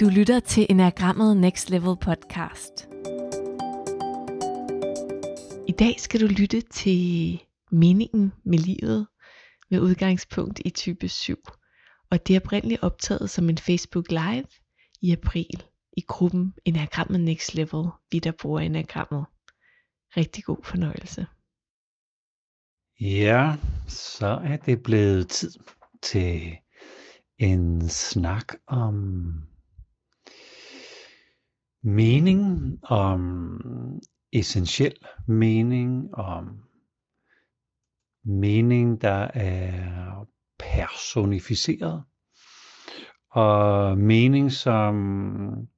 Du lytter til Enagrammet Next Level podcast. I dag skal du lytte til meningen med livet med udgangspunkt i type 7. Og det er oprindeligt optaget som en Facebook Live i april i gruppen Enagrammet Next Level, vi der bruger Enagrammet. Rigtig god fornøjelse. Ja, så er det blevet tid til en snak om mening, om essentiel mening, om mening, der er personificeret, og mening som,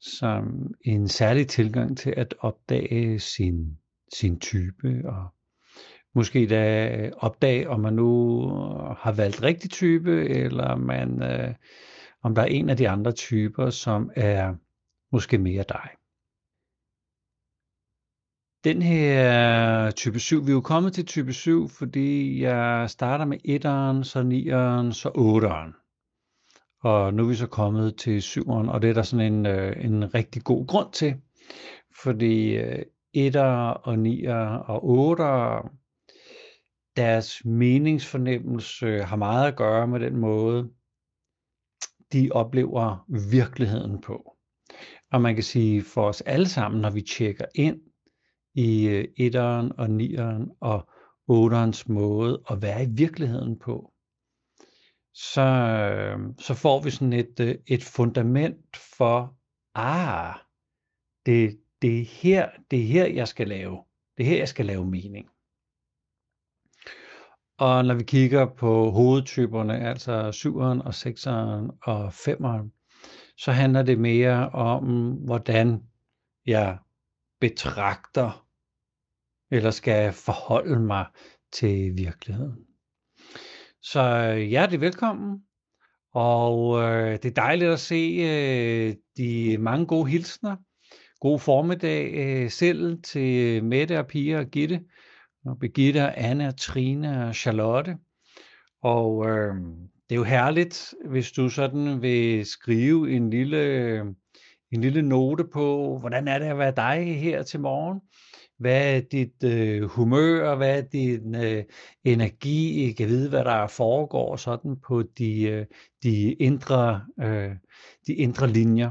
som en særlig tilgang til at opdage sin, sin type, og måske da opdage, om man nu har valgt rigtig type, eller man, øh, om der er en af de andre typer, som er måske mere dig. Den her type 7, vi er jo kommet til type 7, fordi jeg starter med 1'eren, så 9'eren, så 8'eren. Og nu er vi så kommet til 7'eren, og det er der sådan en, øh, en rigtig god grund til. Fordi øh, 1'er og 9'er og 8'er, deres meningsfornemmelse har meget at gøre med den måde, de oplever virkeligheden på. Og man kan sige for os alle sammen, når vi tjekker ind i øh, etteren og nieren og otterens måde at være i virkeligheden på, så, øh, så får vi sådan et, øh, et fundament for, ah, det, det, er her, det er her, jeg skal lave. Det er her, jeg skal lave mening. Og når vi kigger på hovedtyperne, altså 7'eren og 6'eren og 5'eren, så handler det mere om, hvordan jeg betragter eller skal forholde mig til virkeligheden. Så øh, hjertelig velkommen, og øh, det er dejligt at se øh, de mange gode hilsner. God formiddag øh, selv til øh, Mette og Pia og Gitte, og Birgitte, Anna, Trine og Charlotte. Og øh, det er jo herligt, hvis du sådan vil skrive en lille, en lille note på, hvordan er det at være dig her til morgen? Hvad er dit øh, humør, hvad er din øh, energi? Jeg kan vide, hvad der foregår sådan på de, øh, de, indre, øh, de indre linjer.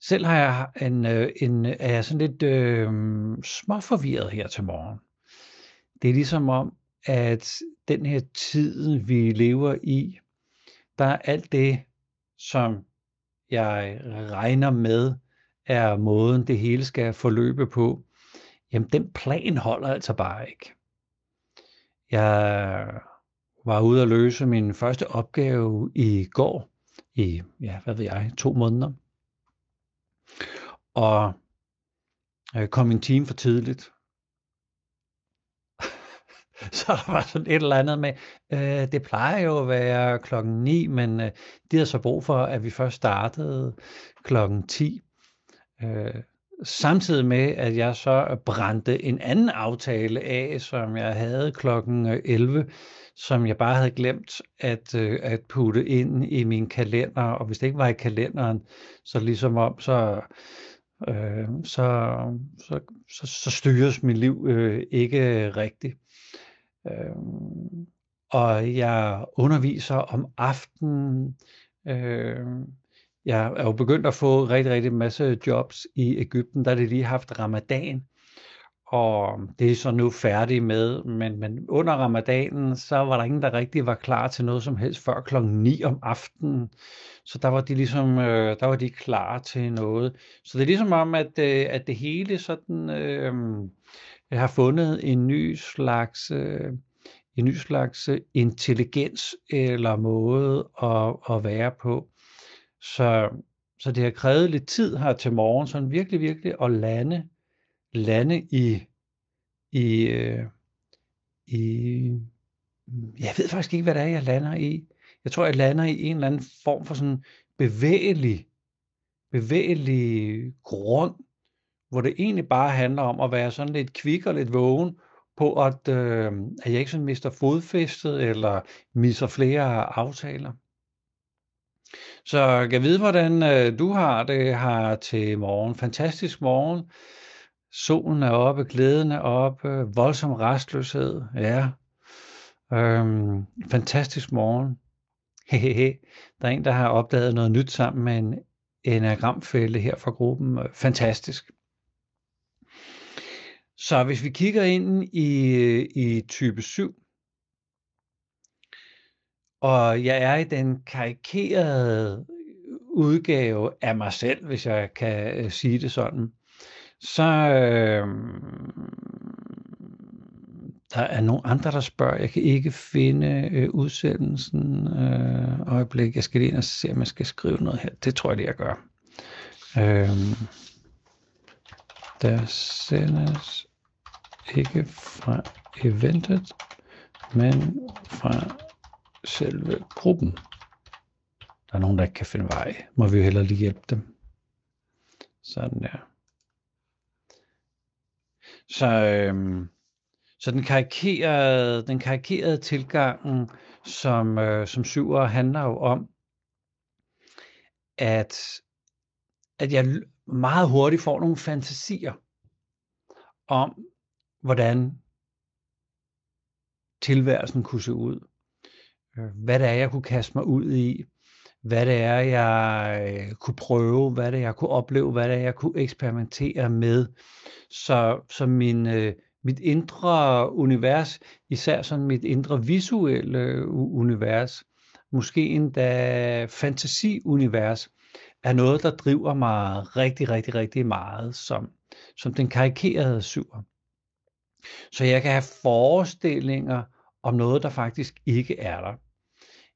Selv har jeg en, øh, en, er jeg sådan lidt øh, småforvirret her til morgen. Det er ligesom om, at den her tid, vi lever i, der er alt det, som jeg regner med, er måden, det hele skal forløbe på, jamen den plan holder altså bare ikke. Jeg var ude at løse min første opgave i går, i, ja, hvad ved jeg, to måneder. Og jeg kom en time for tidligt. så der var sådan et eller andet med, øh, det plejer jo at være klokken 9, men øh, de havde så brug for, at vi først startede klokken 10. Øh, samtidig med, at jeg så brændte en anden aftale af, som jeg havde klokken øh, 11, som jeg bare havde glemt at, øh, at putte ind i min kalender, og hvis det ikke var i kalenderen, så ligesom om, så, øh, så, så, så, så styres mit liv øh, ikke rigtigt. Øh, og jeg underviser om aftenen. Øh, jeg er jo begyndt at få rigtig, rigtig masse jobs i Ægypten. Der det lige haft ramadan, og det er så nu færdig med, men, men under ramadanen, så var der ingen, der rigtig var klar til noget som helst før kl. 9 om aftenen. Så der var de ligesom, øh, der var de klar til noget. Så det er ligesom om, at, øh, at det hele sådan, øh, har fundet en ny slags, øh, en ny slags øh, intelligens eller måde at, at være på. Så, så det har krævet lidt tid her til morgen, sådan virkelig, virkelig at lande, lande i, i, øh, i, jeg ved faktisk ikke, hvad det er, jeg lander i. Jeg tror, jeg lander i en eller anden form for sådan bevægelig, bevægelig grund, hvor det egentlig bare handler om at være sådan lidt kvik og lidt vågen, på at, øh, at jeg ikke sådan mister fodfæstet eller misser flere aftaler. Så jeg ved, hvordan øh, du har det her til morgen. Fantastisk morgen. Solen er oppe, glæden er oppe, voldsom restløshed. Ja. Øhm, fantastisk morgen. Hehehe. Der er en, der har opdaget noget nyt sammen med en enagramfælde her fra gruppen. Fantastisk. Så hvis vi kigger ind i, i type 7, og jeg er i den karikerede udgave af mig selv, hvis jeg kan øh, sige det sådan, så øh, der er nogle andre, der spørger. Jeg kan ikke finde øh, udsendelsen. Øh, øjeblik, jeg skal lige ind og se, om jeg skal skrive noget her. Det tror jeg, det jeg gør. Øh, der sendes ikke fra eventet, men fra selve gruppen. Der er nogen, der ikke kan finde vej. Må vi jo hellere lige hjælpe dem. Sådan der. Så, øhm, så den karikerede, den karikerede tilgangen som, øh, som syver handler jo om, at, at jeg meget hurtigt får nogle fantasier om, hvordan tilværelsen kunne se ud. Øh, hvad det er, jeg kunne kaste mig ud i. Hvad det er, jeg øh, kunne prøve. Hvad det er, jeg kunne opleve. Hvad det er, jeg kunne eksperimentere med. Så, så min, øh, mit indre univers, især sådan mit indre visuelle univers, måske endda fantasiunivers, er noget, der driver mig rigtig, rigtig, rigtig meget som, som den karikerede syver. Så jeg kan have forestillinger om noget, der faktisk ikke er der.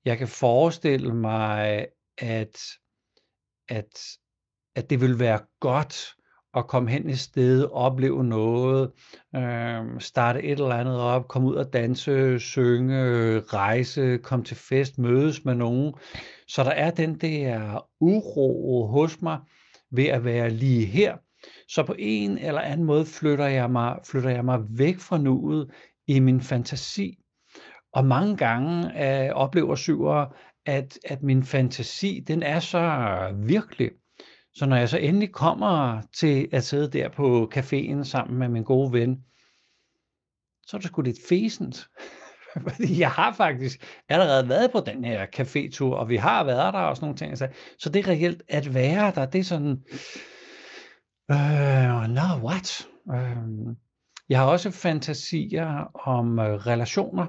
Jeg kan forestille mig, at, at, at det vil være godt at komme hen et sted, opleve noget, øh, starte et eller andet op, komme ud og danse, synge, rejse, komme til fest, mødes med nogen. Så der er den der uro hos mig ved at være lige her. Så på en eller anden måde flytter jeg mig, flytter jeg mig væk fra nuet i min fantasi. Og mange gange øh, oplever syver, at, at min fantasi, den er så virkelig. Så når jeg så endelig kommer til at sidde der på caféen sammen med min gode ven, så er det sgu lidt fæsent. Fordi jeg har faktisk allerede været på den her cafétur, og vi har været der og sådan nogle ting. Så, så det er reelt at være der, det er sådan, øh, no, what? Øh, jeg har også fantasier om øh, relationer,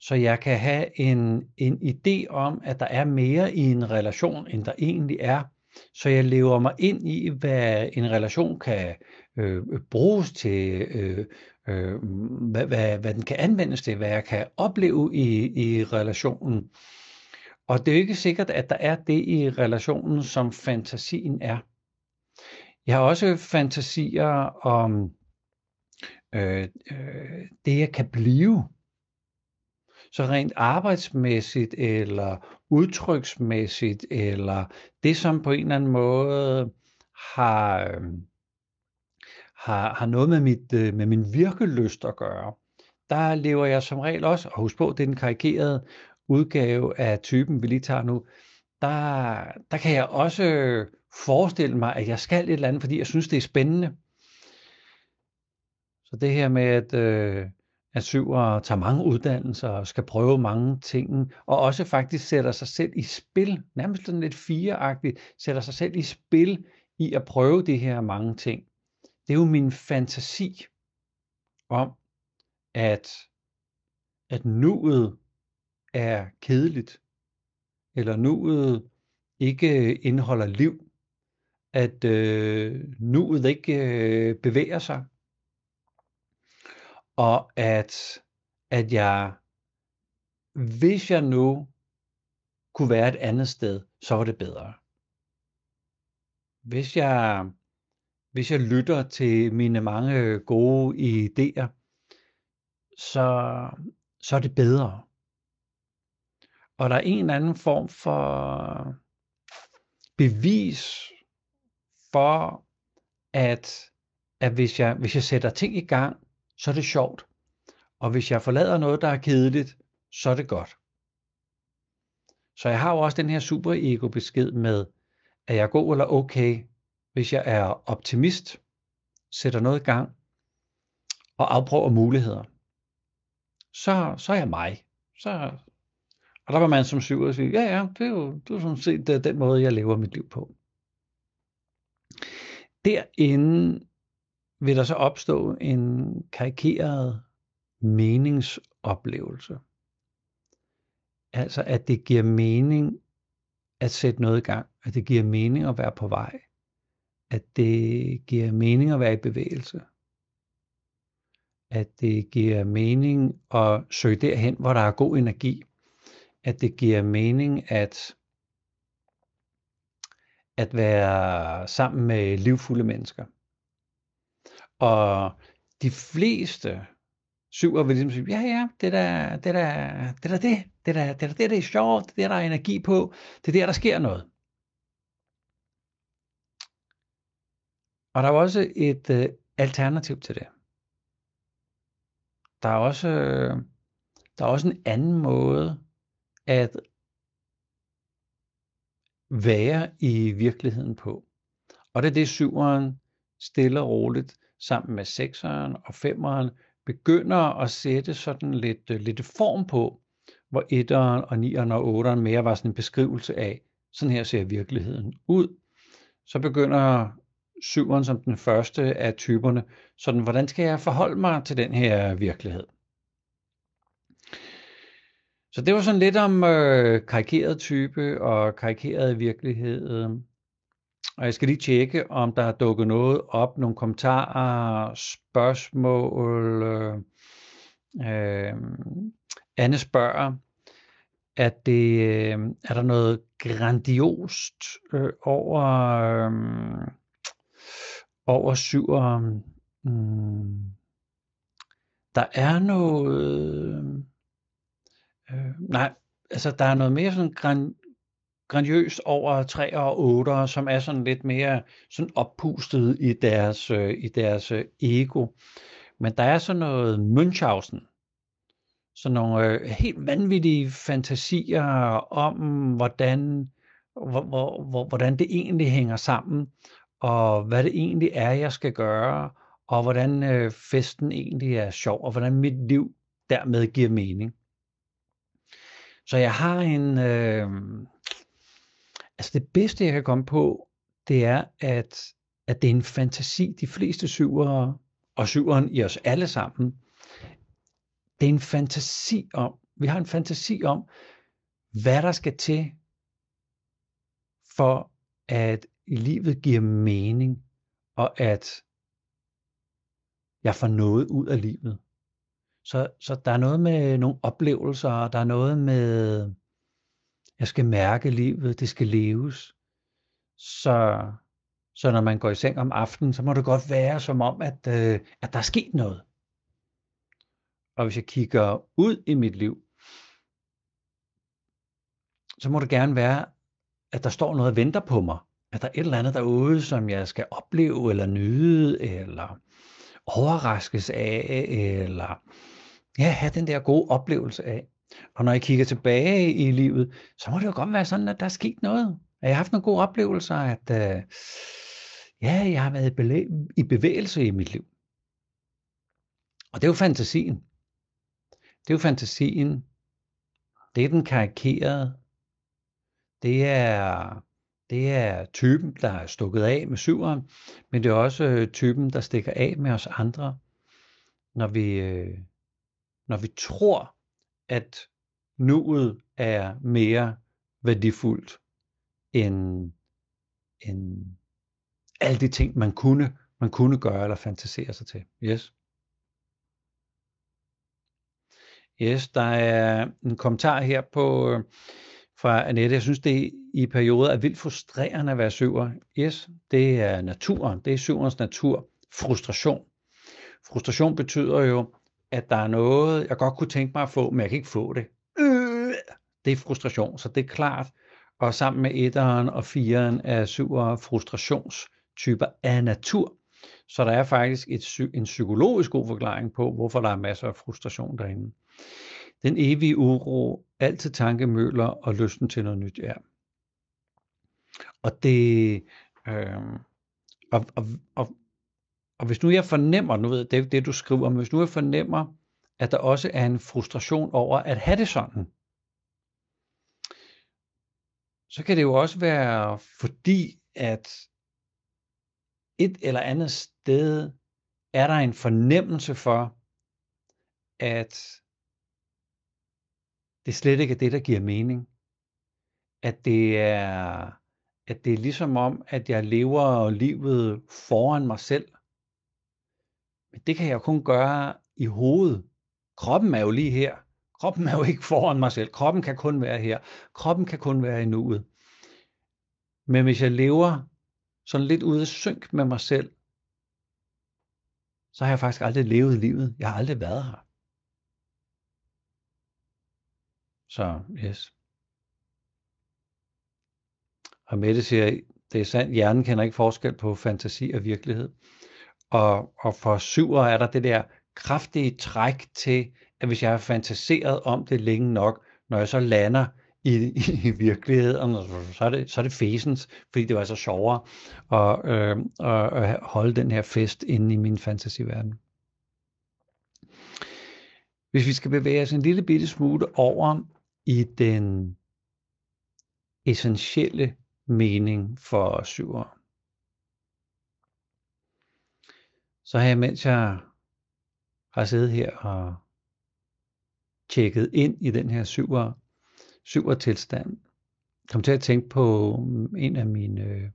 så jeg kan have en, en idé om, at der er mere i en relation, end der egentlig er. Så jeg lever mig ind i, hvad en relation kan øh, bruges til, øh, øh, hvad, hvad, hvad den kan anvendes til, hvad jeg kan opleve i, i relationen. Og det er jo ikke sikkert, at der er det i relationen, som fantasien er. Jeg har også fantasier om øh, øh, det, jeg kan blive. Så rent arbejdsmæssigt eller udtryksmæssigt, eller det, som på en eller anden måde har, øh, har, har noget med, mit, øh, med min virkelyst at gøre, der lever jeg som regel også, og husk på, det er den karikerede udgave af typen, vi lige tager nu, der, der kan jeg også forestille mig, at jeg skal et eller andet, fordi jeg synes, det er spændende. Så det her med, at øh, at syver tager mange uddannelser og skal prøve mange ting, og også faktisk sætter sig selv i spil, nærmest sådan lidt fireagtigt, sætter sig selv i spil i at prøve de her mange ting. Det er jo min fantasi om, at, at nuet er kedeligt, eller nuet ikke indeholder liv, at øh, nuet ikke øh, bevæger sig, og at, at jeg, hvis jeg nu kunne være et andet sted, så var det bedre. Hvis jeg, hvis jeg lytter til mine mange gode idéer, så, så er det bedre. Og der er en eller anden form for bevis for, at, at hvis, jeg, hvis jeg sætter ting i gang, så er det sjovt. Og hvis jeg forlader noget, der er kedeligt, så er det godt. Så jeg har jo også den her super ego besked med, er jeg god eller okay, hvis jeg er optimist, sætter noget i gang og afprøver muligheder. Så, så er jeg mig. Så, og der var man som syv og sige, ja ja, det er jo, det er sådan set det, den måde, jeg lever mit liv på. Derinde vil der så opstå en karikeret meningsoplevelse. Altså at det giver mening at sætte noget i gang, at det giver mening at være på vej, at det giver mening at være i bevægelse, at det giver mening at søge derhen, hvor der er god energi, at det giver mening at at være sammen med livfulde mennesker. Og de fleste syver vil ligesom sige, ja ja, det der, det der, det der det, det der, det der, det der er sjovt, det der, der er energi på, det er der, der sker noget. Og der er også et øh, alternativ til det. Der er også, øh, der er også en anden måde at være i virkeligheden på. Og det er det syveren stille og roligt sammen med sekseren og femeren begynder at sætte sådan lidt, øh, lidt form på, hvor etteren og nieren og otteren mere var sådan en beskrivelse af, sådan her ser virkeligheden ud. Så begynder syveren som den første af typerne, sådan hvordan skal jeg forholde mig til den her virkelighed? Så det var sådan lidt om øh, karikeret type og karikeret virkelighed. Og jeg skal lige tjekke, om der er dukket noget op, nogle kommentarer, spørgsmål. Øh, øh, Anne spørger, at det, øh, er der noget grandiost øh, over, øh, over syver? Mm, der er noget... Øh, Øh, nej, altså der er noget mere sådan grand, grandiøst over 3 og 8, som er sådan lidt mere sådan oppustet i deres, øh, i deres øh, ego. Men der er sådan noget Münchhausen, sådan nogle øh, helt vanvittige fantasier om, hvordan, hvor, hvor, hvor, hvordan det egentlig hænger sammen, og hvad det egentlig er, jeg skal gøre, og hvordan øh, festen egentlig er sjov, og hvordan mit liv dermed giver mening. Så jeg har en, øh, Altså det bedste, jeg kan komme på, det er, at, at det er en fantasi, de fleste syvere, og syveren i os alle sammen, det er en fantasi om, vi har en fantasi om, hvad der skal til, for at i livet giver mening, og at jeg får noget ud af livet. Så, så der er noget med nogle oplevelser, der er noget med jeg skal mærke livet, det skal leves. Så, så når man går i seng om aftenen, så må det godt være som om, at, øh, at der er sket noget. Og hvis jeg kigger ud i mit liv, så må det gerne være, at der står noget og venter på mig. At der er et eller andet derude, som jeg skal opleve, eller nyde, eller overraskes af, eller ja, have den der gode oplevelse af. Og når jeg kigger tilbage i livet, så må det jo godt være sådan, at der er sket noget. At jeg har haft nogle gode oplevelser, at uh, ja, jeg har været i bevægelse i mit liv. Og det er jo fantasien. Det er jo fantasien. Det er den karikerede. Det er, det er typen, der er stukket af med syveren, men det er også øh, typen, der stikker af med os andre, når vi, øh, når vi tror, at nuet er mere værdifuldt end, end alle de ting, man kunne, man kunne gøre eller fantasere sig til. Yes. Yes, der er en kommentar her på øh, fra Annette. Jeg synes, det i perioder er vildt frustrerende at være syver. Yes, det er naturen. Det er syverens natur. Frustration. Frustration betyder jo, at der er noget, jeg godt kunne tænke mig at få, men jeg kan ikke få det. Øh, det er frustration, så det er klart. Og sammen med etteren og fireren er syvere frustrationstyper af natur. Så der er faktisk et, en psykologisk god forklaring på, hvorfor der er masser af frustration derinde. Den evige uro altid tankemøller og lysten til noget nyt, ja. Og det, øh, og, og, og, og hvis nu jeg fornemmer, nu ved jeg, det, det du skriver, men hvis nu jeg fornemmer, at der også er en frustration over at have det sådan, så kan det jo også være fordi, at et eller andet sted er der en fornemmelse for, at det slet ikke er det, der giver mening. At det er, at det er ligesom om, at jeg lever livet foran mig selv. Men det kan jeg kun gøre i hovedet. Kroppen er jo lige her. Kroppen er jo ikke foran mig selv. Kroppen kan kun være her. Kroppen kan kun være i nuet. Men hvis jeg lever sådan lidt ude af synk med mig selv, så har jeg faktisk aldrig levet livet. Jeg har aldrig været her. Så, yes. Og Mette siger, det er sandt, hjernen kender ikke forskel på fantasi og virkelighed. Og, og for syver er der det der kraftige træk til, at hvis jeg har fantaseret om det længe nok, når jeg så lander i, i, virkeligheden, så er, det, så er det fæsens, fordi det var så sjovere at, øh, at holde den her fest inde i min fantasiverden. Hvis vi skal bevæge os en lille bitte smule over i den essentielle mening for syver, så har jeg, mens jeg har siddet her og tjekket ind i den her syver, syver tilstand, kom til at tænke på mm, en af mine, øh,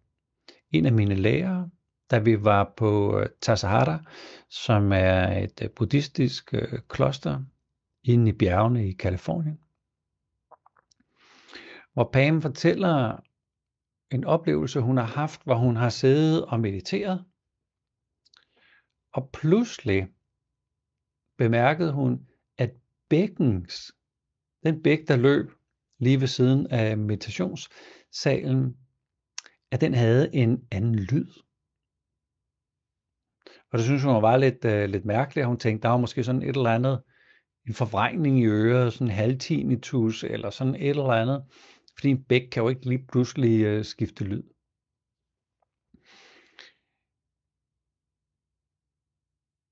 en af mine lærere, da vi var på øh, Tassahara, som er et øh, buddhistisk kloster inde i bjergene i Kalifornien. Hvor Pam fortæller en oplevelse, hun har haft, hvor hun har siddet og mediteret, og pludselig bemærkede hun, at bækkens, den bæk, der løb lige ved siden af meditationssalen, at den havde en anden lyd. Og det synes hun var lidt, uh, lidt mærkeligt. Hun tænkte, der var måske sådan et eller andet, en forvrængning i øret, sådan en halvtinitus eller sådan et eller andet. Fordi en bæk kan jo ikke lige pludselig uh, skifte lyd.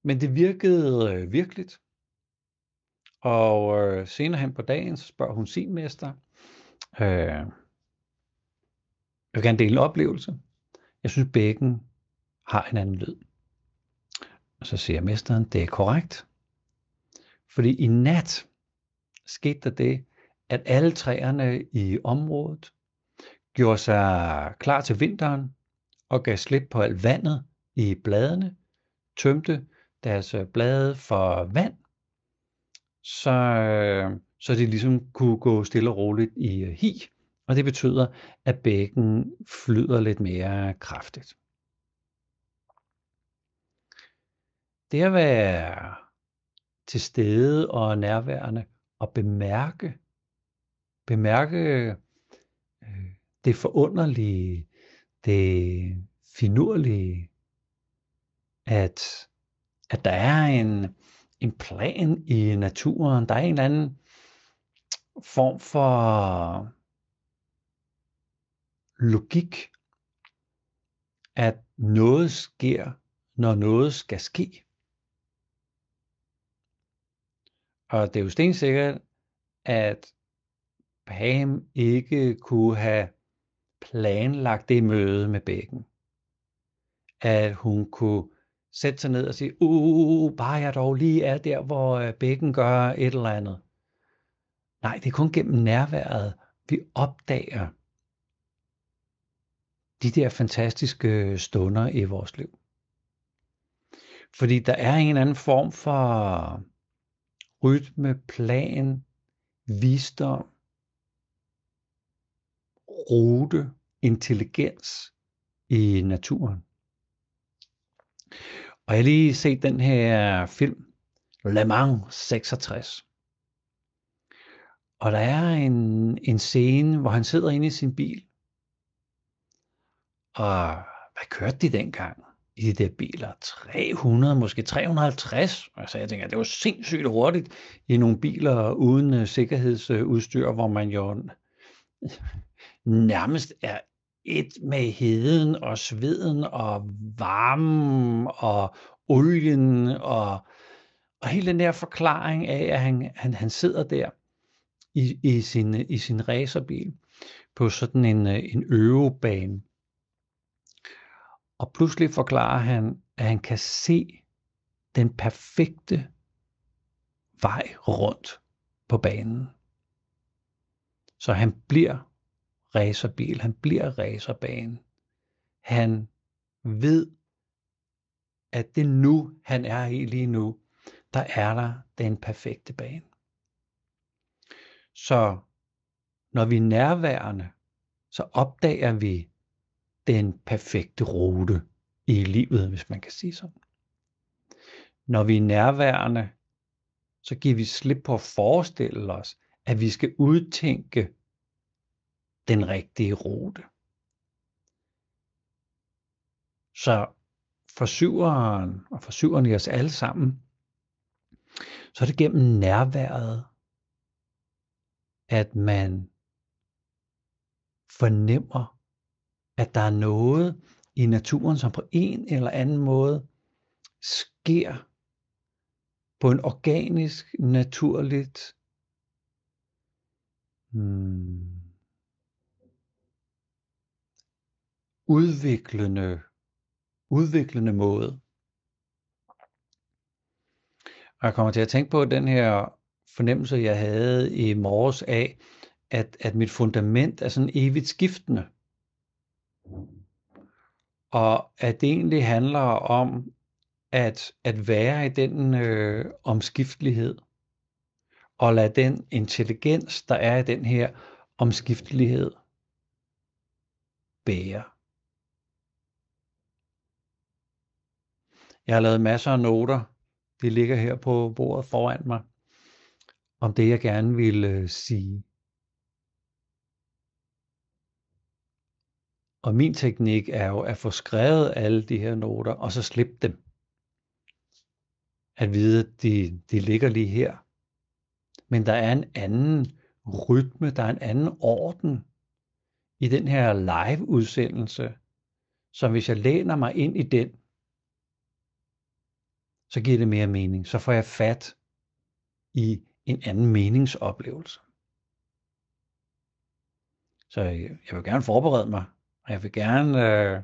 Men det virkede øh, virkeligt. Og øh, senere hen på dagen, så spørger hun sin mester, øh, jeg vil gerne dele en oplevelse. Jeg synes, bækken har en anden lyd. Og så siger mesteren, det er korrekt. Fordi i nat skete der det, at alle træerne i området gjorde sig klar til vinteren og gav slip på alt vandet i bladene, tømte deres øh, blade for vand, så, øh, så de ligesom kunne gå stille og roligt i øh, hi, og det betyder, at bækken flyder lidt mere kraftigt. Det at være til stede og nærværende og bemærke, bemærke det forunderlige, det finurlige, at at der er en, en plan i naturen. Der er en eller anden form for logik, at noget sker, når noget skal ske. Og det er jo stensikkert, at Pam ikke kunne have planlagt det møde med bækken. At hun kunne sætte sig ned og sige, uh, bare jeg dog lige er der, hvor øh, bækken gør et eller andet. Nej, det er kun gennem nærværet, vi opdager de der fantastiske øh, stunder i vores liv. Fordi der er en anden form for rytme, plan, visdom, rute, intelligens i naturen. Og jeg har lige set den her film, Le Mans 66. Og der er en, en scene, hvor han sidder inde i sin bil. Og hvad kørte de dengang? i de der biler. 300, måske 350. Altså jeg tænker, det var sindssygt hurtigt i nogle biler uden uh, sikkerhedsudstyr, hvor man jo nærmest er et med heden og sveden og varmen og olien og, og hele den der forklaring af, at han, han, han sidder der i, i, sin, i sin racerbil på sådan en, en øvebane. Og pludselig forklarer han, at han kan se den perfekte vej rundt på banen. Så han bliver racerbil, han bliver racerbane. Han ved, at det nu, han er i lige nu, der er der den perfekte bane. Så når vi er nærværende, så opdager vi den perfekte rute i livet, hvis man kan sige sådan. Når vi er nærværende, så giver vi slip på at forestille os, at vi skal udtænke den rigtige rute. Så for syveren, og for syveren i os alle sammen, så er det gennem nærværet, at man fornemmer, at der er noget i naturen, som på en eller anden måde sker på en organisk, naturligt, hmm, udviklende, udviklende måde. Og jeg kommer til at tænke på den her fornemmelse, jeg havde i morges af, at, at mit fundament er sådan evigt skiftende. Og at det egentlig handler om at, at være i den øh, omskiftelighed, og lade den intelligens, der er i den her omskiftelighed, bære. Jeg har lavet masser af noter. Det ligger her på bordet foran mig. Om det, jeg gerne vil øh, sige. Og min teknik er jo at få skrevet alle de her noter, og så slippe dem. At vide, at de, de ligger lige her. Men der er en anden rytme, der er en anden orden i den her live udsendelse, så hvis jeg læner mig ind i den, så giver det mere mening. Så får jeg fat i en anden meningsoplevelse. Så jeg vil gerne forberede mig, og jeg vil gerne øh,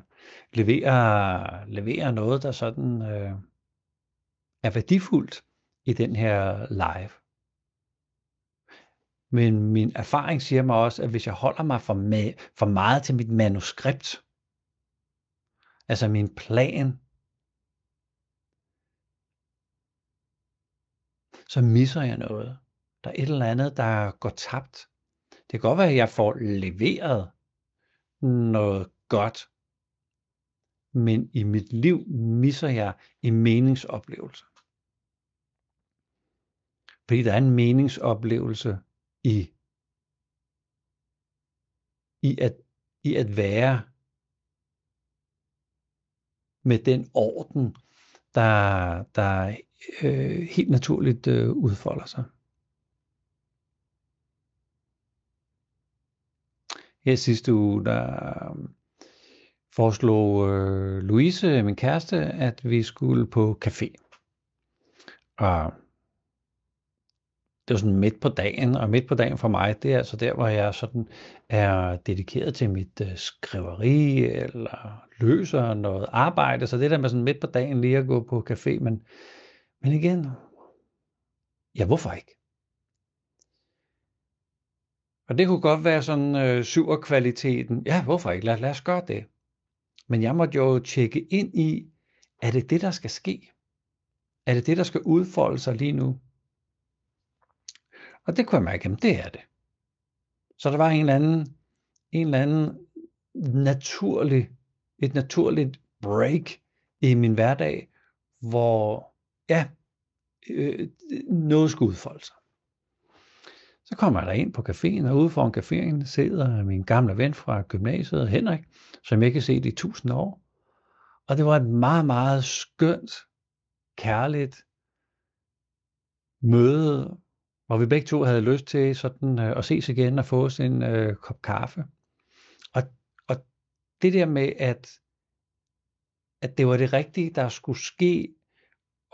levere, levere noget, der sådan øh, er værdifuldt i den her live. Men min erfaring siger mig også, at hvis jeg holder mig for, ma- for meget til mit manuskript, altså min plan, så misser jeg noget. Der er et eller andet, der går tabt. Det kan godt være, at jeg får leveret noget godt, men i mit liv misser jeg en meningsoplevelse. Fordi der er en meningsoplevelse i, i, at, i at være med den orden, der, der øh, helt naturligt øh, udfolder sig. Her sidste uge, der øh, foreslog øh, Louise, min kæreste, at vi skulle på café. Og det var sådan midt på dagen, og midt på dagen for mig, det er altså der, hvor jeg sådan er dedikeret til mit øh, skriveri, eller løser noget arbejde, så det der med sådan midt på dagen lige at gå på café, men men igen, ja hvorfor ikke? Og det kunne godt være sådan øh, syverkvaliteten. Ja, hvorfor ikke? Lad, lad os gøre det. Men jeg måtte jo tjekke ind i, er det det, der skal ske? Er det det, der skal udfolde sig lige nu? Og det kunne jeg mærke, at det er det. Så der var en eller anden, en eller anden naturlig, et naturligt break i min hverdag, hvor ja, øh, noget skulle udfolde sig. Så kommer jeg ind på caféen, og ude foran caféen sidder min gamle ven fra gymnasiet, Henrik, som jeg ikke har set i tusind år. Og det var et meget, meget skønt, kærligt møde, hvor vi begge to havde lyst til sådan øh, at ses igen og få os en øh, kop kaffe. Og, og det der med, at, at det var det rigtige, der skulle ske,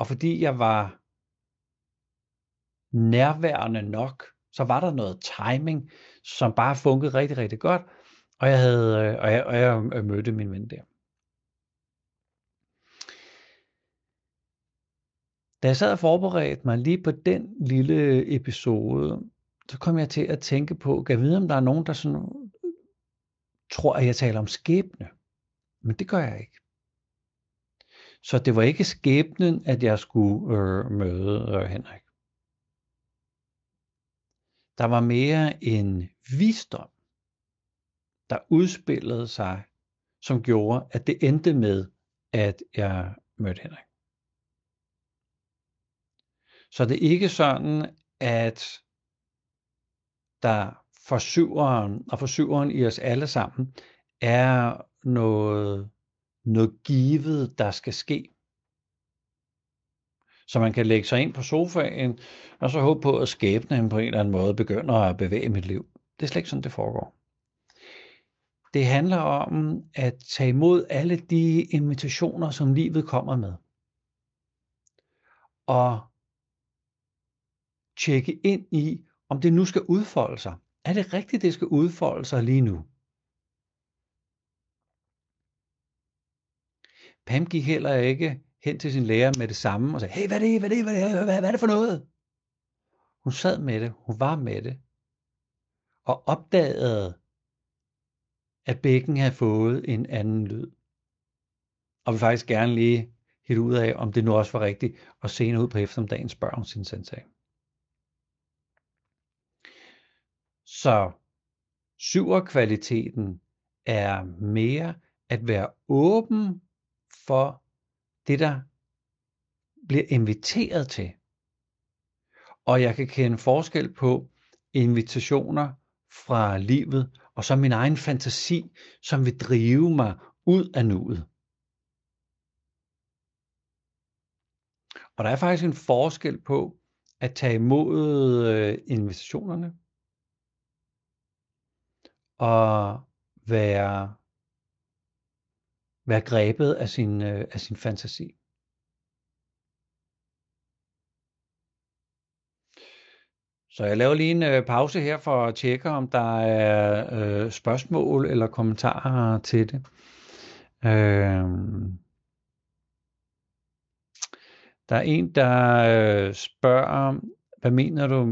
og fordi jeg var nærværende nok, så var der noget timing, som bare funkede rigtig, rigtig godt, og jeg, havde, øh, og jeg, og jeg øh, mødte min ven der. Da jeg sad og forberedte mig lige på den lille episode, så kom jeg til at tænke på, kan jeg vide, om der er nogen, der sådan, øh, tror, at jeg taler om skæbne. Men det gør jeg ikke. Så det var ikke skæbnen, at jeg skulle øh, møde øh, Henrik. Der var mere en visdom, der udspillede sig, som gjorde, at det endte med, at jeg mødte Henrik. Så det er ikke sådan, at der for syveren og for syveren i os alle sammen er noget, noget givet, der skal ske. Så man kan lægge sig ind på sofaen, og så håbe på, at skæbnen på en eller anden måde begynder at bevæge mit liv. Det er slet ikke sådan, det foregår. Det handler om at tage imod alle de invitationer, som livet kommer med. Og tjekke ind i, om det nu skal udfolde sig. Er det rigtigt, det skal udfolde sig lige nu? Pam gik heller ikke hen til sin lærer med det samme og sagde, hey, hvad er det, hvad er det, hvad er det, hvad er det for noget? Hun sad med det, hun var med det, og opdagede, at bækken havde fået en anden lyd. Og vil faktisk gerne lige helt ud af, om det nu også var rigtigt, og senere ud på eftermiddagen spørger hun sin sensei. Så syverkvaliteten er mere at være åben for det, der bliver inviteret til. Og jeg kan kende forskel på invitationer fra livet, og så min egen fantasi, som vil drive mig ud af nuet. Og der er faktisk en forskel på at tage imod øh, invitationerne, og være, være grebet af sin, øh, af sin fantasi. Så jeg laver lige en øh, pause her for at tjekke, om der er øh, spørgsmål eller kommentarer til det. Øh, der er en, der øh, spørger, hvad mener du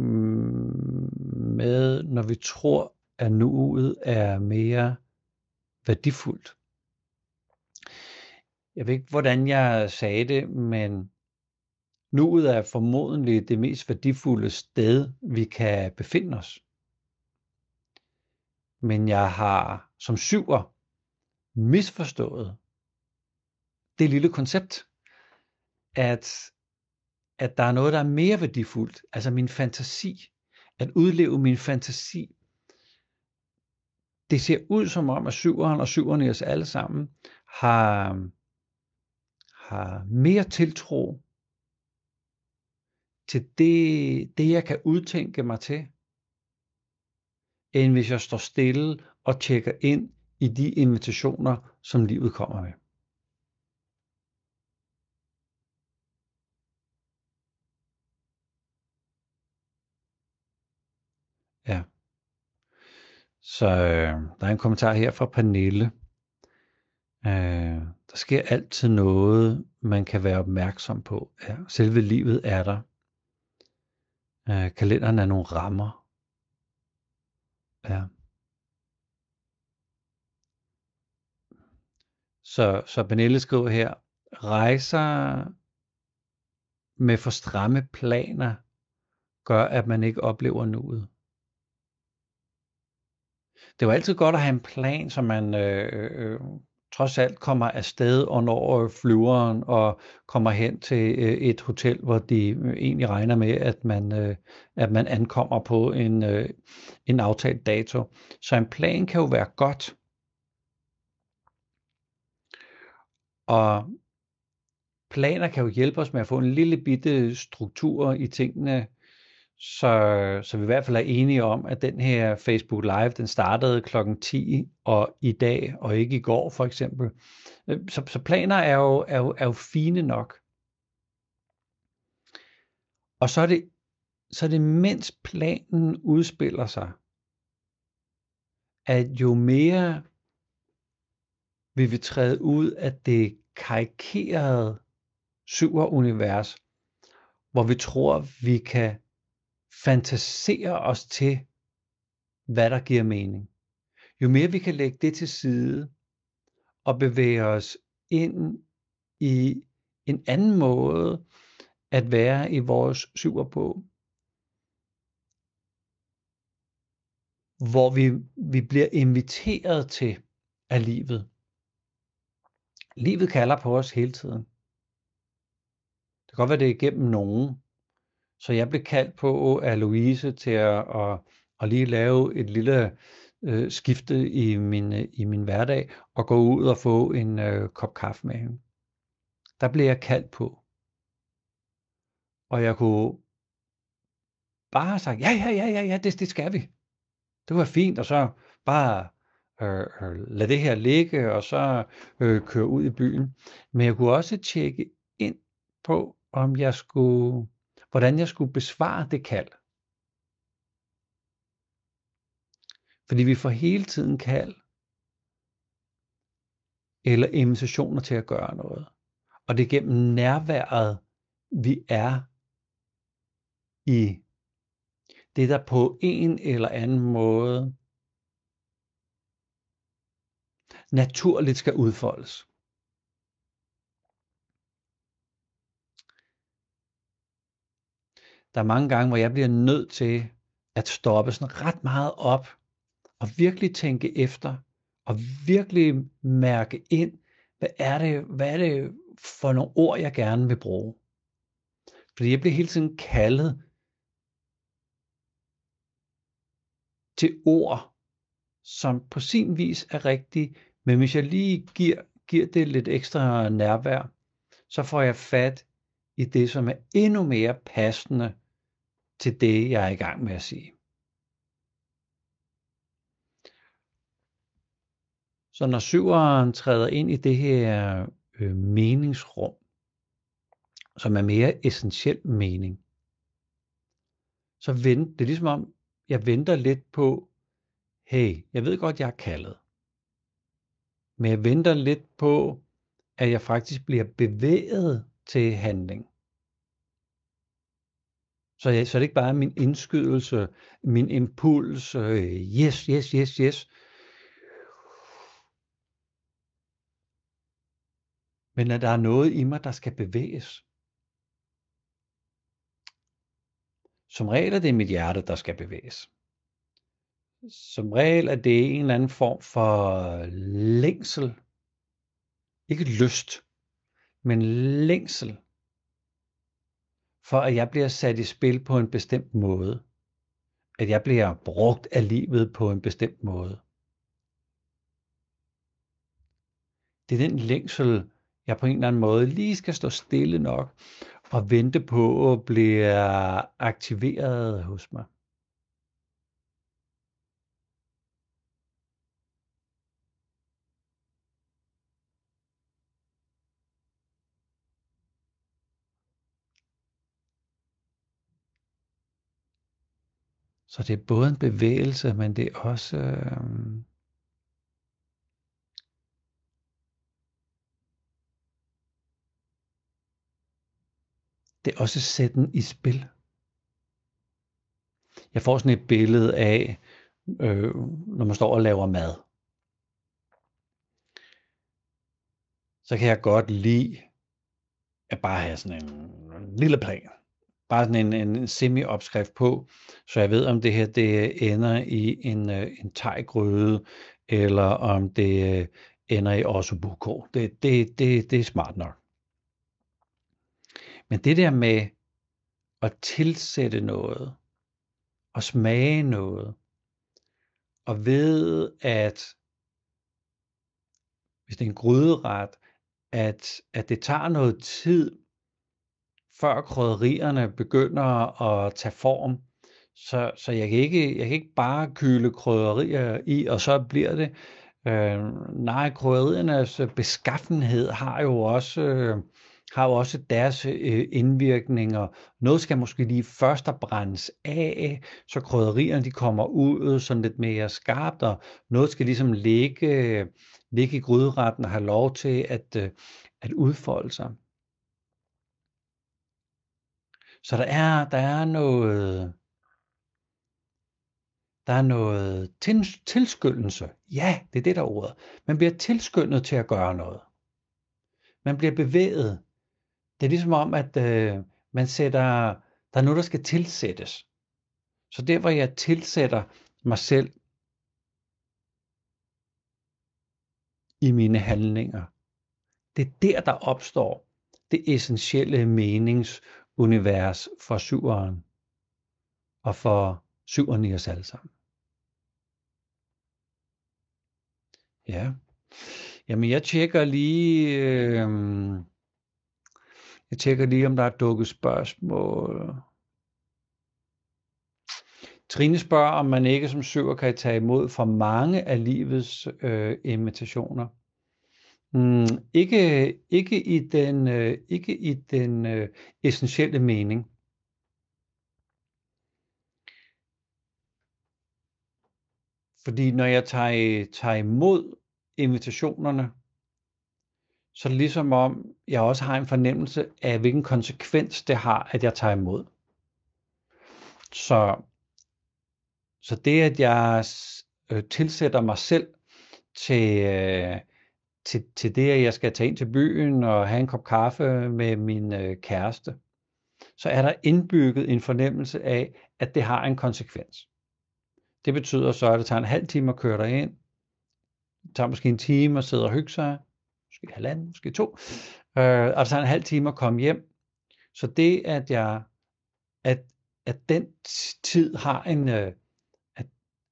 med, når vi tror, at nuet er mere værdifuldt? Jeg ved ikke, hvordan jeg sagde det, men Nuet er formodentlig det mest værdifulde sted, vi kan befinde os. Men jeg har som syver misforstået det lille koncept, at, at der er noget, der er mere værdifuldt, altså min fantasi, at udleve min fantasi. Det ser ud som om, at syveren og syveren i os alle sammen har, har mere tiltro til det, det, jeg kan udtænke mig til, end hvis jeg står stille og tjekker ind i de invitationer, som livet kommer med. Ja. Så øh, der er en kommentar her fra Pernille. Øh, der sker altid noget, man kan være opmærksom på. Ja, selve livet er der. Øh, kalenderen er nogle rammer. Ja. Så, så Benelle skriver her, rejser med for stramme planer gør, at man ikke oplever nuet. Det er altid godt at have en plan, så man øh, øh, øh trods alt kommer afsted og når flyveren og kommer hen til øh, et hotel, hvor de øh, egentlig regner med, at man, øh, at man ankommer på en, en aftalt dato. Så en plan kan jo være godt. Og planer kan jo hjælpe os med at få en lille bitte struktur i tingene, så, så vi i hvert fald er enige om, at den her Facebook Live, den startede klokken 10 og i dag, og ikke i går for eksempel. Øh, så, så planer er jo, er, jo, er jo fine nok. Og så er det, så er det mens planen udspiller sig, at jo mere vi vil træde ud af det karikerede syver-univers, hvor vi tror, vi kan fantasere os til, hvad der giver mening. Jo mere vi kan lægge det til side og bevæge os ind i en anden måde at være i vores syver på, hvor vi, vi bliver inviteret til af livet. Livet kalder på os hele tiden. Det kan godt være, det er igennem nogen. Så jeg blev kaldt på af Louise til at, at, at lige lave et lille øh, skifte i min, i min hverdag og gå ud og få en øh, kop kaffe med hende. Der blev jeg kaldt på. Og jeg kunne bare have sagt, ja, ja, ja, ja, ja det, det skal vi. Det var fint, og så bare øh, øh, lade det her ligge, og så øh, køre ud i byen. Men jeg kunne også tjekke ind på, om jeg skulle, hvordan jeg skulle besvare det kald. Fordi vi får hele tiden kald, eller invitationer til at gøre noget. Og det er gennem nærværet, vi er i det, der på en eller anden måde naturligt skal udfoldes. Der er mange gange, hvor jeg bliver nødt til at stoppe sådan ret meget op og virkelig tænke efter og virkelig mærke ind, hvad er det, hvad er det for nogle ord, jeg gerne vil bruge. Fordi jeg bliver hele tiden kaldet til ord, som på sin vis er rigtige, men hvis jeg lige giver, giver det lidt ekstra nærvær, så får jeg fat i det, som er endnu mere passende til det, jeg er i gang med at sige. Så når syveren træder ind i det her øh, meningsrum, som er mere essentiel mening, så vent, det er ligesom om, jeg venter lidt på, hey, jeg ved godt, jeg er kaldet. Men jeg venter lidt på, at jeg faktisk bliver bevæget til handling. Så, jeg, så det ikke bare er min indskydelse, min impuls, øh, yes, yes, yes, yes. Men at der er noget i mig, der skal bevæges. Som regel er det mit hjerte, der skal bevæges. Som regel er det en eller anden form for længsel. Ikke lyst, men længsel. For at jeg bliver sat i spil på en bestemt måde. At jeg bliver brugt af livet på en bestemt måde. Det er den længsel, jeg på en eller anden måde lige skal stå stille nok og vente på at blive aktiveret hos mig. Så det er både en bevægelse, men det er også øh, det er også sætten i spil. Jeg får sådan et billede af, øh, når man står og laver mad. Så kan jeg godt lide at bare have sådan en lille plan. Bare sådan en, en semi-opskrift på, så jeg ved, om det her det ender i en, øh, en teggryde, eller om det øh, ender i ossobuco. Det, det, det, det er smart nok. Men det der med at tilsætte noget, og smage noget, og ved at hvis det er en gryderet, at, at det tager noget tid, før krydderierne begynder at tage form. Så, så jeg, kan ikke, jeg kan ikke bare kyle krydderier i, og så bliver det. Øh, nej, krydderiernes beskaffenhed har jo også... Øh, har jo også deres øh, indvirkninger. Noget skal måske lige først at brændes af, så krydderierne de kommer ud sådan lidt mere skarpt, og noget skal ligesom ligge, ligge i gryderetten og have lov til at, øh, at udfolde sig. Så der er, der er noget, der er noget tilskyndelse. Ja, det er det, der er ordet. Man bliver tilskyndet til at gøre noget. Man bliver bevæget. Det er ligesom om, at øh, man sætter, der er noget, der skal tilsættes. Så der, hvor jeg tilsætter mig selv i mine handlinger, det er der, der opstår det essentielle menings- univers for syveren og for syveren i os alle sammen. Ja. Jamen, jeg tjekker lige, øh, jeg tjekker lige, om der er dukket spørgsmål. Trine spørger, om man ikke som syver kan tage imod for mange af livets øh, invitationer. Mm, ikke, ikke i den, øh, ikke i den øh, essentielle mening. Fordi når jeg tager, tager imod invitationerne, så er det ligesom om, jeg også har en fornemmelse af, hvilken konsekvens det har, at jeg tager imod. Så, så det, at jeg øh, tilsætter mig selv til, øh, til, til det, at jeg skal tage ind til byen og have en kop kaffe med min øh, kæreste, så er der indbygget en fornemmelse af, at det har en konsekvens. Det betyder så, at det tager en halv time at køre dig ind. Det tager måske en time at sidde og hygge sig. Måske halvanden, måske to. Øh, og det tager en halv time at komme hjem. Så det, at jeg, at, at den tid har en, øh, at,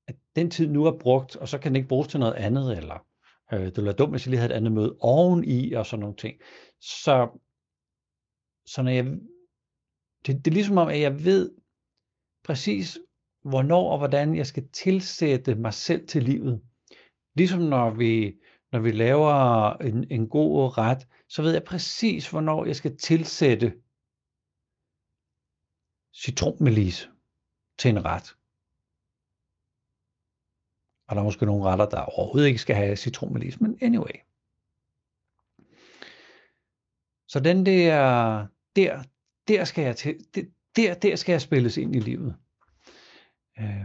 at den tid nu er brugt, og så kan den ikke bruges til noget andet, eller øh, det ville være dumt, hvis jeg lige havde et andet møde oveni, og sådan nogle ting. Så, så når jeg, det, det er ligesom om, at jeg ved præcis, hvornår og hvordan jeg skal tilsætte mig selv til livet. Ligesom når vi, når vi laver en, en god ret, så ved jeg præcis, hvornår jeg skal tilsætte citronmelis til en ret. Og der er måske nogle retter, der overhovedet ikke skal have citronmelis, men anyway. Så den der, der, der skal jeg til, der, der skal jeg spilles ind i livet. Øh.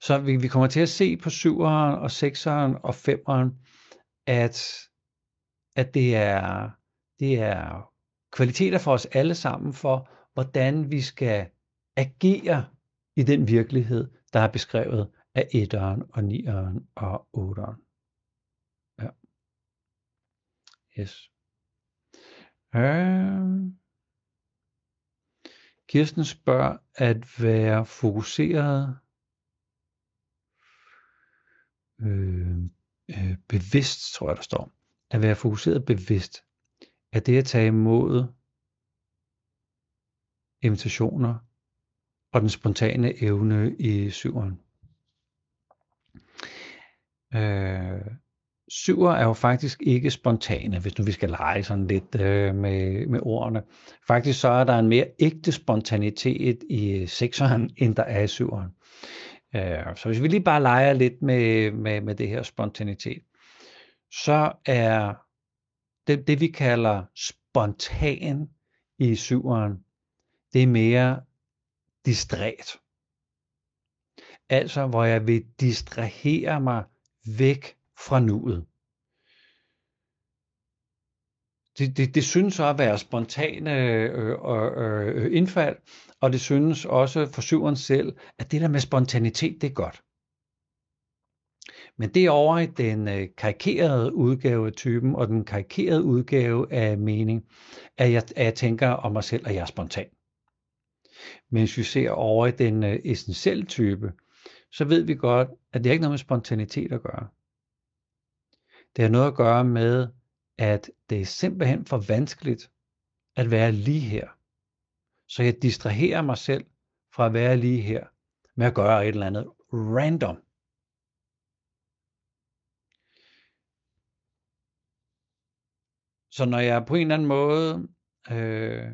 Så vi, vi kommer til at se på 7'eren og 6'eren og 5'eren, at, at det er, det er kvaliteter for os alle sammen for, hvordan vi skal agere i den virkelighed, der er beskrevet af etteren og nieren og otteren. Ja. Yes. Øh. Kirsten spørger at være fokuseret, øh, øh, bevidst, tror jeg der står. At være fokuseret bevidst. Er det at tage imod invitationer og den spontane evne i syveren. Øh, syver er jo faktisk ikke spontane, hvis nu vi skal lege sådan lidt øh, med, med ordene. Faktisk så er der en mere ægte spontanitet i sekseren, end der er i syveren. Øh, så hvis vi lige bare leger lidt med, med, med det her spontanitet, så er det, det vi kalder spontan i syveren, det er mere distræt. Altså, hvor jeg vil distrahere mig væk fra nuet. Det, det, det synes at være spontane øh, øh, øh, indfald, og det synes også for syveren selv, at det der med spontanitet, det er godt. Men det er over i den øh, karikerede udgave af typen, og den karikerede udgave af mening, at jeg, at jeg tænker om mig selv, at jeg er spontan. Mens vi ser over i den øh, essentielle type, så ved vi godt, at det er ikke noget med spontanitet at gøre. Det har noget at gøre med, at det er simpelthen for vanskeligt at være lige her. Så jeg distraherer mig selv fra at være lige her med at gøre et eller andet random. Så når jeg på en eller anden måde øh,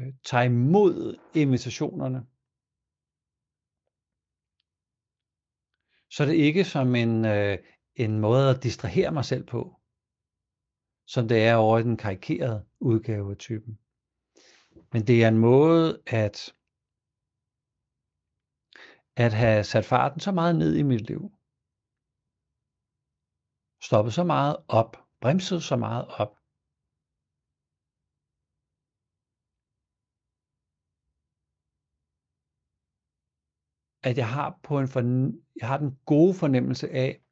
øh, tager imod invitationerne, så er det ikke som en, øh, en måde at distrahere mig selv på, som det er over i den karikerede udgave af typen. Men det er en måde at, at have sat farten så meget ned i mit liv. Stoppet så meget op. Bremset så meget op. at jeg har på en forn- jeg har den gode fornemmelse af,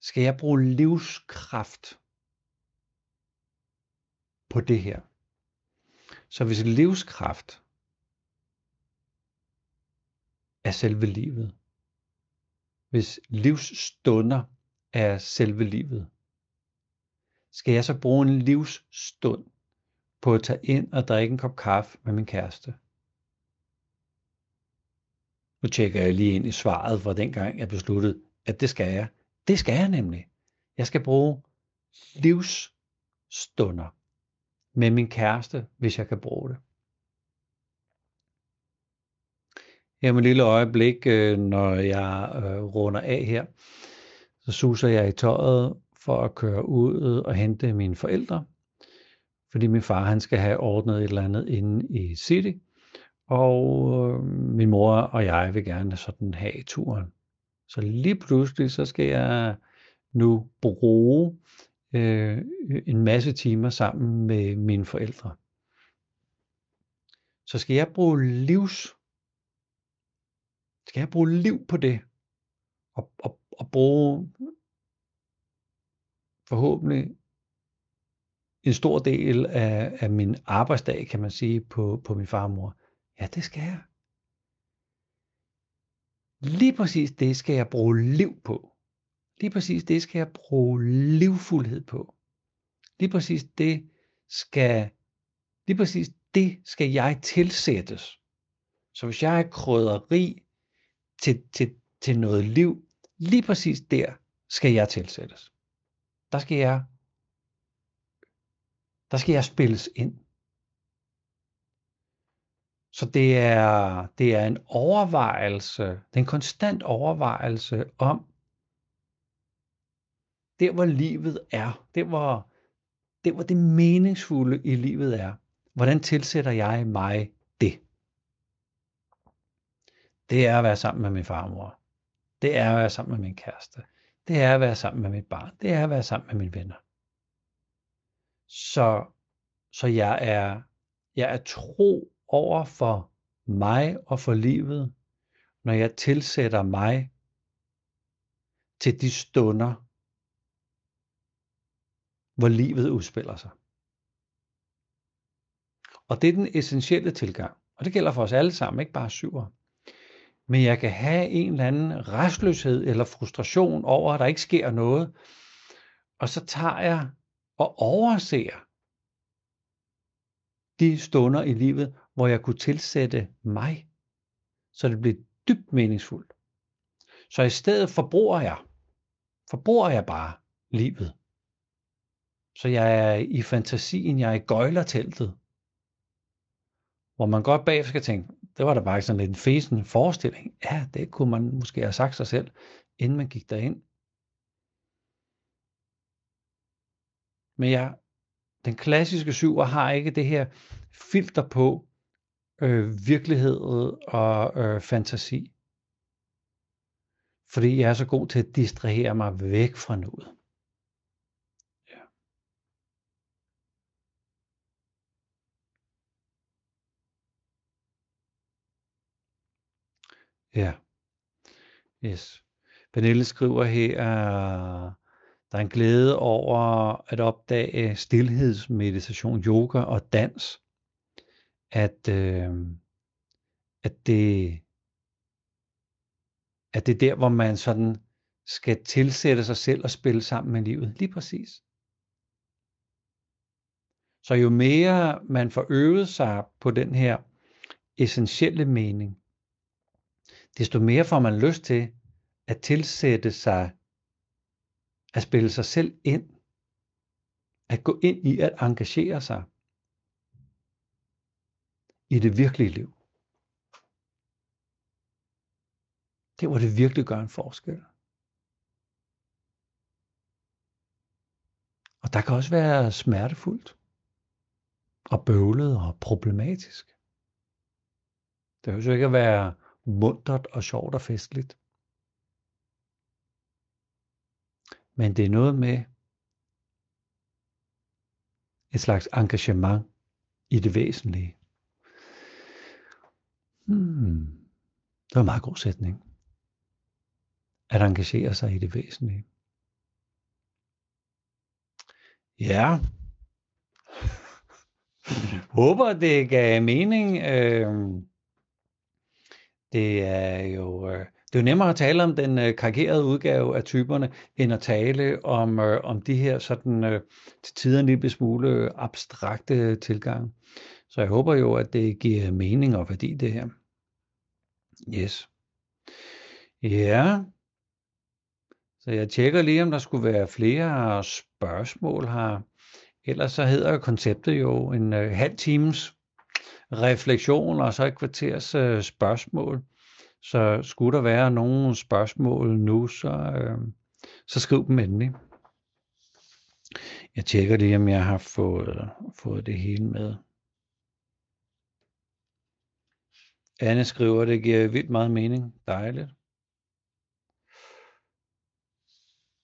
skal jeg bruge livskraft på det her? Så hvis livskraft er selve livet, hvis livsstunder er selve livet, skal jeg så bruge en livsstund på at tage ind og drikke en kop kaffe med min kæreste. Nu tjekker jeg lige ind i svaret fra dengang jeg besluttede, at det skal jeg. Det skal jeg nemlig. Jeg skal bruge livsstunder med min kæreste, hvis jeg kan bruge det. Her med et lille øjeblik, øh, når jeg øh, runder af her, så suser jeg i tøjet for at køre ud og hente mine forældre fordi min far han skal have ordnet et eller andet inde i City, og øh, min mor og jeg vil gerne sådan have turen. Så lige pludselig, så skal jeg nu bruge øh, en masse timer sammen med mine forældre. Så skal jeg bruge livs, skal jeg bruge liv på det, og, og, og bruge forhåbentlig en stor del af, af min arbejdsdag, kan man sige, på, på min far og mor. Ja, det skal jeg. Lige præcis det skal jeg bruge liv på. Lige præcis det skal jeg bruge livfuldhed på. Lige præcis det skal, lige præcis det skal jeg tilsættes. Så hvis jeg er krydderi til, til, til noget liv, lige præcis der skal jeg tilsættes. Der skal jeg der skal jeg spilles ind. Så det er, det er en overvejelse, det er en konstant overvejelse om, der hvor livet er, der hvor, der hvor det meningsfulde i livet er, hvordan tilsætter jeg mig det? Det er at være sammen med min farmor. Det er at være sammen med min kæreste. Det er at være sammen med mit barn. Det er at være sammen med mine venner. Så, så jeg er, jeg er tro over for mig og for livet, når jeg tilsætter mig til de stunder, hvor livet udspiller sig. Og det er den essentielle tilgang. Og det gælder for os alle sammen, ikke bare syver. Men jeg kan have en eller anden restløshed eller frustration over, at der ikke sker noget. Og så tager jeg og overser de stunder i livet, hvor jeg kunne tilsætte mig, så det blev dybt meningsfuldt. Så i stedet forbruger jeg, forbruger jeg bare livet. Så jeg er i fantasien, jeg er i gøjlerteltet, hvor man godt bagefter skal tænke, det var da bare sådan lidt en fesen forestilling. Ja, det kunne man måske have sagt sig selv, inden man gik derind. Men jeg, den klassiske syver har ikke det her filter på øh, virkelighed og øh, fantasi. Fordi jeg er så god til at distrahere mig væk fra noget. Ja. Ja. Yes. Pernille skriver her, der er en glæde over at opdage stillhedsmeditation, yoga og dans. At, øh, at det, at det er der, hvor man sådan skal tilsætte sig selv og spille sammen med livet. Lige præcis. Så jo mere man får øvet sig på den her essentielle mening, desto mere får man lyst til at tilsætte sig, at spille sig selv ind, at gå ind i at engagere sig i det virkelige liv. Det hvor det virkelig gør en forskel. Og der kan også være smertefuldt og bøvlet og problematisk. Det behøver jo ikke at være muntert og sjovt og festligt. Men det er noget med et slags engagement i det væsentlige. Hmm. Det var en meget god sætning. At engagere sig i det væsentlige. Ja. Håber det gav mening. Øh, det er jo øh, det er jo nemmere at tale om den øh, karikerede udgave af typerne, end at tale om, øh, om de her sådan øh, til tider en lille smule abstrakte tilgang. Så jeg håber jo, at det giver mening og værdi det her. Yes. Ja. Så jeg tjekker lige, om der skulle være flere spørgsmål her. Ellers så hedder konceptet jo en øh, halv times refleksion og så et kvarters øh, spørgsmål. Så skulle der være nogle spørgsmål nu, så, øh, så skriv dem endelig. Jeg tjekker lige, om jeg har fået, fået det hele med. Anne skriver, det giver vildt meget mening. Dejligt.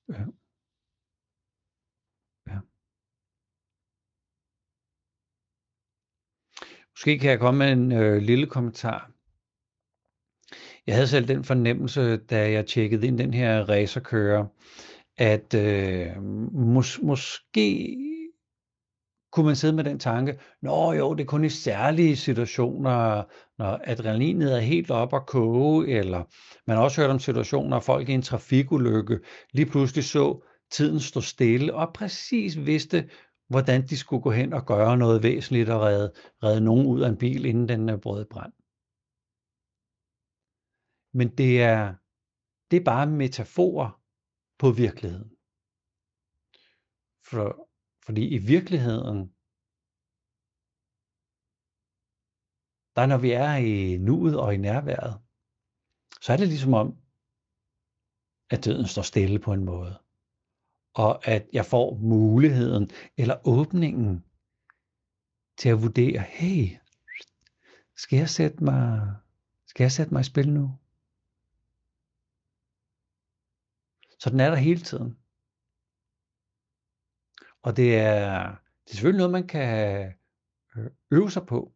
Ja. ja. Måske kan jeg komme med en øh, lille kommentar. Jeg havde selv den fornemmelse, da jeg tjekkede ind den her racerkører, at øh, mås- måske kunne man sidde med den tanke, nå jo, det er kun i særlige situationer, når adrenalinet er helt op at koge, eller man har også hørt om situationer, hvor folk i en trafikulykke lige pludselig så tiden stå stille, og præcis vidste, hvordan de skulle gå hen og gøre noget væsentligt og redde, redde nogen ud af en bil, inden den øh, brød brand. Men det er, det er bare metaforer på virkeligheden. For fordi i virkeligheden, der når vi er i nuet og i nærværet, så er det ligesom om, at døden står stille på en måde. Og at jeg får muligheden eller åbningen til at vurdere, hey, skal jeg sætte mig, skal jeg sætte mig i spil nu? Så den er der hele tiden. Og det er, det er selvfølgelig noget, man kan øh, øve sig på,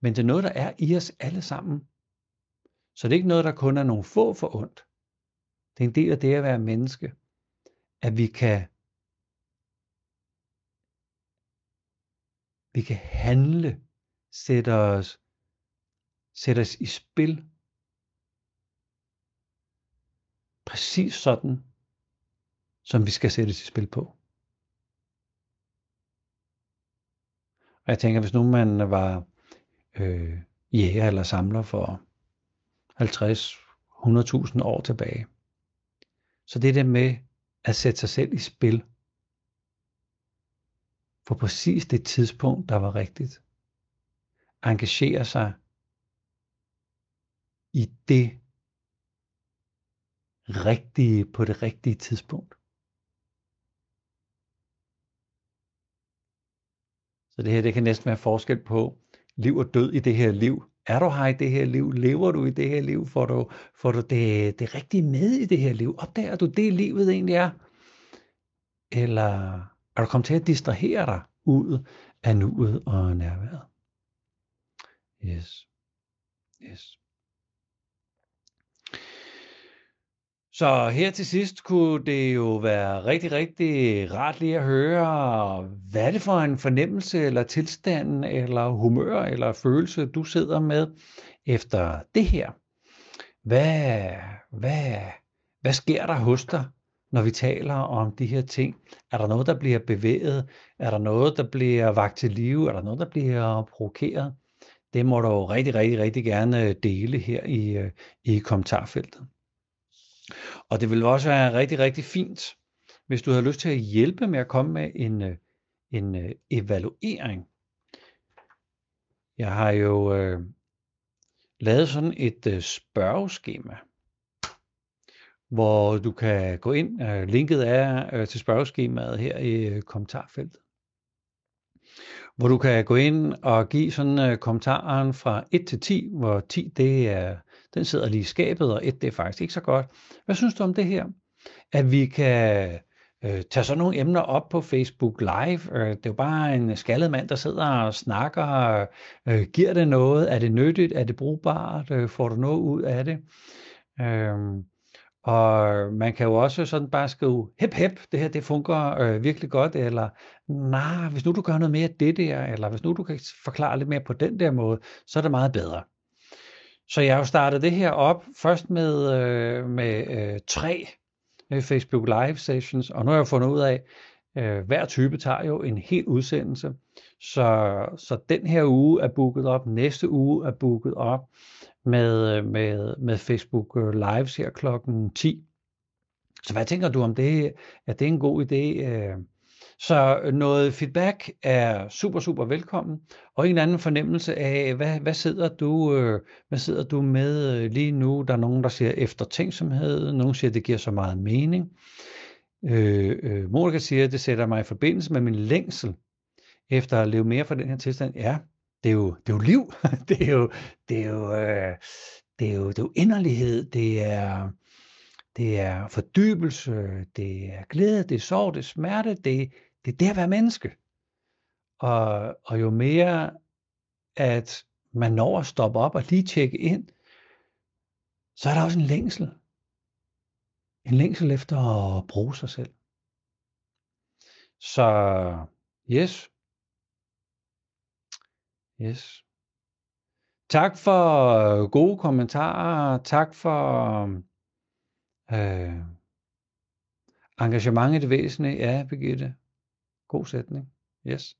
men det er noget, der er i os alle sammen. Så det er ikke noget, der kun er nogle få for ondt. Det er en del af det at være menneske, at vi kan vi kan handle, sætte os, sætte os i spil. Præcis sådan, som vi skal sætte i spil på. Og jeg tænker, hvis nu man var øh, jæger eller samler for 50, 100.000 år tilbage, så det der med at sætte sig selv i spil på præcis det tidspunkt, der var rigtigt. Engagere sig i det rigtige på det rigtige tidspunkt. Så det her, det kan næsten være forskel på liv og død i det her liv. Er du her i det her liv? Lever du i det her liv? Får du, får du det, det rigtige med i det her liv? Opdager du det, livet egentlig er? Eller er du kommet til at distrahere dig ud af nuet og nærværet? Yes. Yes. Så her til sidst kunne det jo være rigtig, rigtig rart lige at høre, hvad er det for en fornemmelse eller tilstand eller humør eller følelse, du sidder med efter det her. hvad, hvad, hvad sker der hos dig, når vi taler om de her ting? Er der noget, der bliver bevæget? Er der noget, der bliver vagt til live? Er der noget, der bliver provokeret? Det må du rigtig, rigtig, rigtig gerne dele her i, øh, i kommentarfeltet. Og det ville også være rigtig, rigtig fint, hvis du har lyst til at hjælpe med at komme med en, øh, en øh, evaluering. Jeg har jo øh, lavet sådan et øh, spørgeskema, hvor du kan gå ind. Øh, linket er øh, til spørgeskemaet her i øh, kommentarfeltet. Hvor du kan gå ind og give sådan øh, kommentaren fra 1 til 10, hvor 10 det er, den sidder lige i skabet, og et, det er faktisk ikke så godt. Hvad synes du om det her? At vi kan øh, tage sådan nogle emner op på Facebook Live. Øh, det er jo bare en skaldet mand, der sidder og snakker. Øh, giver det noget? Er det nyttigt? Er det brugbart? Øh, får du noget ud af det? Øh, og man kan jo også sådan bare skrive, hep hep, det her det fungerer øh, virkelig godt, eller nej, hvis nu du gør noget mere af det der, eller hvis nu du kan forklare lidt mere på den der måde, så er det meget bedre. Så jeg har jo startet det her op først med, øh, med øh, tre øh, Facebook Live sessions, og nu har jeg fundet ud af, øh, hver type tager jo en hel udsendelse. Så, så den her uge er booket op, næste uge er booket op med, øh, med, med Facebook øh, Lives her klokken 10. Så hvad tænker du om det? Er det en god idé? Øh, så noget feedback er super, super velkommen, og en anden fornemmelse af, hvad, hvad, sidder du, øh, hvad sidder du med øh, lige nu? Der er nogen, der siger eftertænksomhed, nogen siger, det giver så meget mening. Øh, øh, Monika siger, at det sætter mig i forbindelse med min længsel efter at leve mere for den her tilstand. Ja, det er jo, det er jo liv. det er jo, det er jo, øh, det er jo, det er jo inderlighed. Det er, det er fordybelse. Det er glæde. Det er sorg. Det er smerte. Det, det er det at være menneske. Og, og jo mere, at man når at stoppe op og lige tjekke ind, så er der også en længsel. En længsel efter at bruge sig selv. Så yes, Yes. Tak for øh, gode kommentarer. Tak for øh, engagement i det væsentlige. Ja, Birgitte. God sætning. Yes.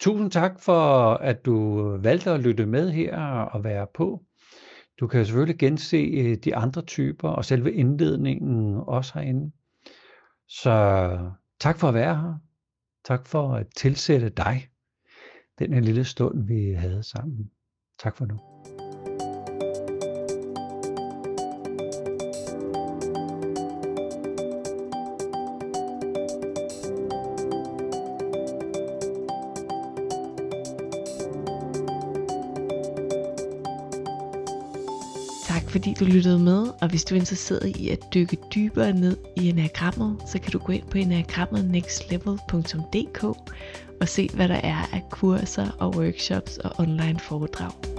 Tusind tak for, at du øh, valgte at lytte med her og være på. Du kan selvfølgelig gense øh, de andre typer og selve indledningen også herinde. Så tak for at være her. Tak for at tilsætte dig den her lille stund, vi havde sammen. Tak for nu. Fordi du lyttede med, og hvis du er interesseret i at dykke dybere ned i enagrammet, så kan du gå ind på enagrammetnextlevel.dk og se hvad der er af kurser og workshops og online foredrag.